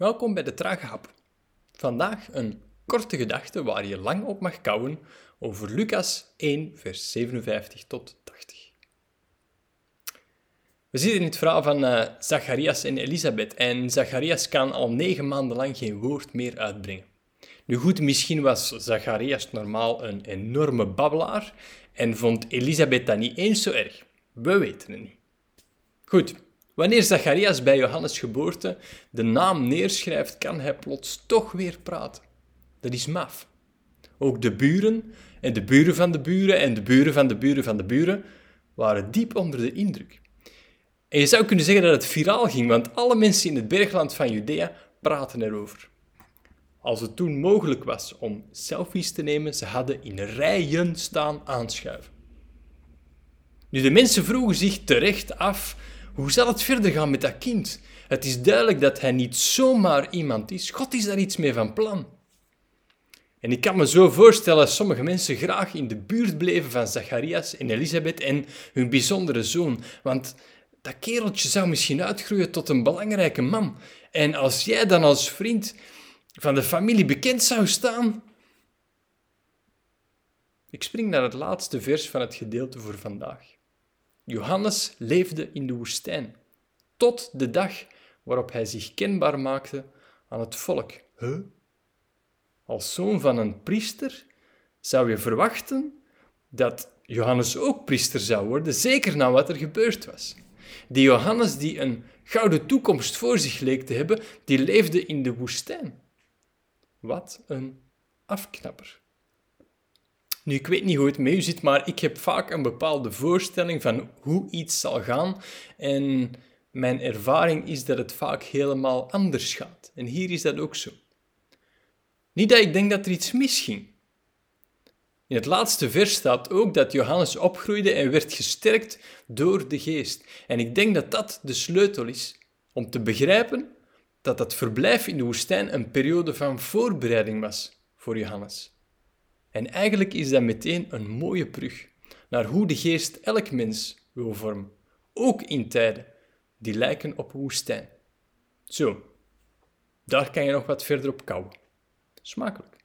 Welkom bij de Trage Hap. Vandaag een korte gedachte waar je lang op mag kouwen over Lucas 1, vers 57 tot 80. We zitten in het verhaal van uh, Zacharias en Elisabeth en Zacharias kan al negen maanden lang geen woord meer uitbrengen. Nu goed, misschien was Zacharias normaal een enorme babbelaar en vond Elisabeth dat niet eens zo erg. We weten het niet. Goed, Wanneer Zacharias bij Johannes' geboorte de naam neerschrijft, kan hij plots toch weer praten. Dat is maf. Ook de buren en de buren van de buren en de buren van de buren van de buren waren diep onder de indruk. En je zou kunnen zeggen dat het viraal ging, want alle mensen in het bergland van Judea praten erover. Als het toen mogelijk was om selfies te nemen, ze hadden in rijen staan aanschuiven. Nu, de mensen vroegen zich terecht af hoe zal het verder gaan met dat kind? Het is duidelijk dat hij niet zomaar iemand is. God is daar iets mee van plan. En ik kan me zo voorstellen dat sommige mensen graag in de buurt bleven van Zacharias en Elisabeth en hun bijzondere zoon. Want dat kereltje zou misschien uitgroeien tot een belangrijke man. En als jij dan als vriend van de familie bekend zou staan. Ik spring naar het laatste vers van het gedeelte voor vandaag. Johannes leefde in de woestijn, tot de dag waarop hij zich kenbaar maakte aan het volk. Huh? Als zoon van een priester zou je verwachten dat Johannes ook priester zou worden, zeker na wat er gebeurd was. Die Johannes die een gouden toekomst voor zich leek te hebben, die leefde in de woestijn. Wat een afknapper. Nu, ik weet niet hoe het met u zit, maar ik heb vaak een bepaalde voorstelling van hoe iets zal gaan. En mijn ervaring is dat het vaak helemaal anders gaat. En hier is dat ook zo. Niet dat ik denk dat er iets misging. In het laatste vers staat ook dat Johannes opgroeide en werd gesterkt door de geest. En ik denk dat dat de sleutel is om te begrijpen dat dat verblijf in de woestijn een periode van voorbereiding was voor Johannes. En eigenlijk is dat meteen een mooie brug naar hoe de geest elk mens wil vormen, ook in tijden die lijken op woestijn. Zo, daar kan je nog wat verder op kouwen. Smakelijk.